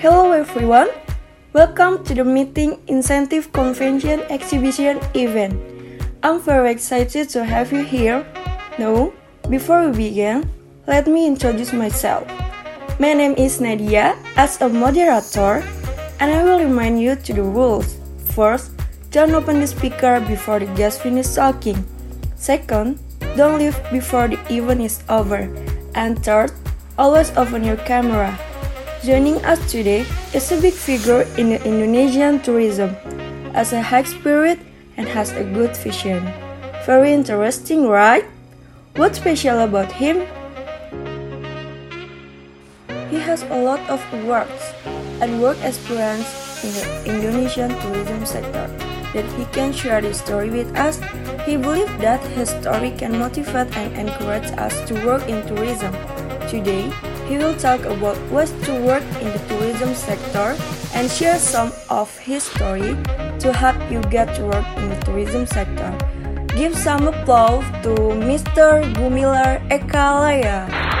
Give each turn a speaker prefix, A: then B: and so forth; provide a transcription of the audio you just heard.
A: Hello everyone. Welcome to the meeting incentive convention exhibition event. I'm very excited to have you here. Now, before we begin, let me introduce myself. My name is Nadiya as a moderator and I will remind you to the rules. First, don't open the speaker before the guest finishes talking. Second, don't leave before the event is over. And third, always open your camera. Joining us today is a big figure in Indonesian tourism, as a high spirit and has a good vision. Very interesting, right? What's special about him? He has a lot of awards and work experience in the Indonesian tourism sector that he can share his story with us. He believes that his story can motivate and encourage us to work in tourism. Today, he will talk about ways to work in the tourism sector and share some of his story to help you get to work in the tourism sector. Give some applause to Mr. Gumilar Ekalaya.